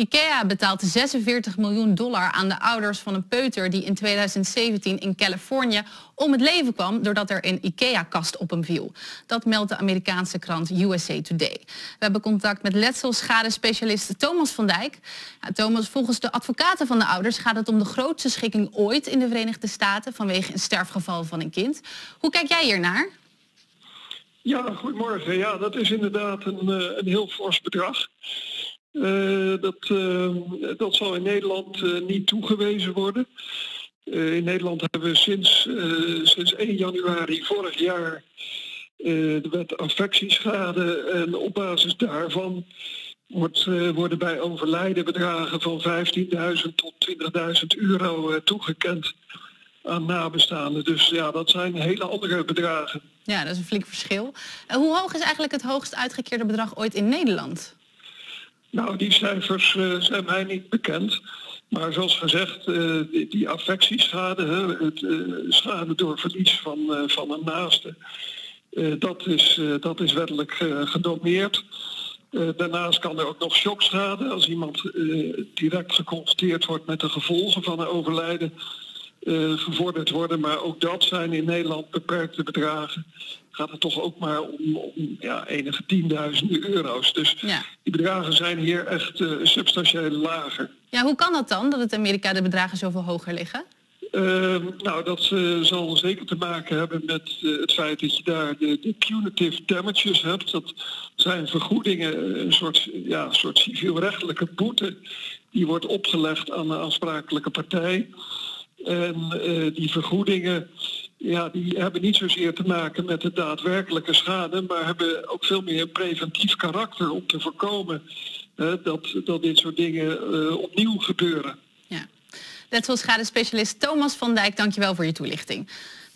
IKEA betaalt 46 miljoen dollar aan de ouders van een peuter die in 2017 in Californië om het leven kwam doordat er een IKEA-kast op hem viel. Dat meldt de Amerikaanse krant USA Today. We hebben contact met letselschadespecialist Thomas van Dijk. Thomas, volgens de advocaten van de ouders gaat het om de grootste schikking ooit in de Verenigde Staten vanwege een sterfgeval van een kind. Hoe kijk jij hiernaar? Ja, goedemorgen. Ja, dat is inderdaad een, eh, een heel fors bedrag. Uh, dat, uh, dat zal in Nederland uh, niet toegewezen worden. in Nederland hebben we sinds, sinds 1 januari vorig jaar de wet affectieschade en op basis daarvan wordt, worden bij overlijden bedragen van 15.000 tot 20.000 euro toegekend aan nabestaanden. Dus ja, dat zijn hele andere bedragen. Ja, dat is een flink verschil. hoe hoog is eigenlijk het hoogst uitgekeerde bedrag ooit in Nederland? Nou, die cijfers uh, zijn mij niet bekend. Maar zoals gezegd, uh, die, affectieschade, hè, het uh, schade door verlies van, van een naaste, dat, is, dat is wettelijk gedomeerd. daarnaast kan er ook nog shockschade als iemand direct geconfronteerd wordt met de gevolgen van een overlijden uh, gevorderd worden. Maar ook dat zijn in Nederland beperkte bedragen. Gaat het toch ook maar om, om ja, enige tienduizenden euro's. Dus die bedragen zijn hier echt uh, substantieel lager. Ja, hoe kan dat dan, dat het Amerika de bedragen zoveel hoger liggen? Uh, nou, dat uh, zal zeker te maken hebben met uh, het feit dat je daar de, de, punitive damages hebt. Dat zijn vergoedingen, een soort, ja, soort civielrechtelijke boete die wordt opgelegd aan de aansprakelijke partij. En uh, die vergoedingen, ja, die hebben niet zozeer te maken met de daadwerkelijke schade, maar hebben ook veel meer preventief karakter om te voorkomen dat, dat dit soort dingen uh, opnieuw gebeuren. Ja. Letselschadespecialist Thomas van Dijk, dankjewel voor je toelichting.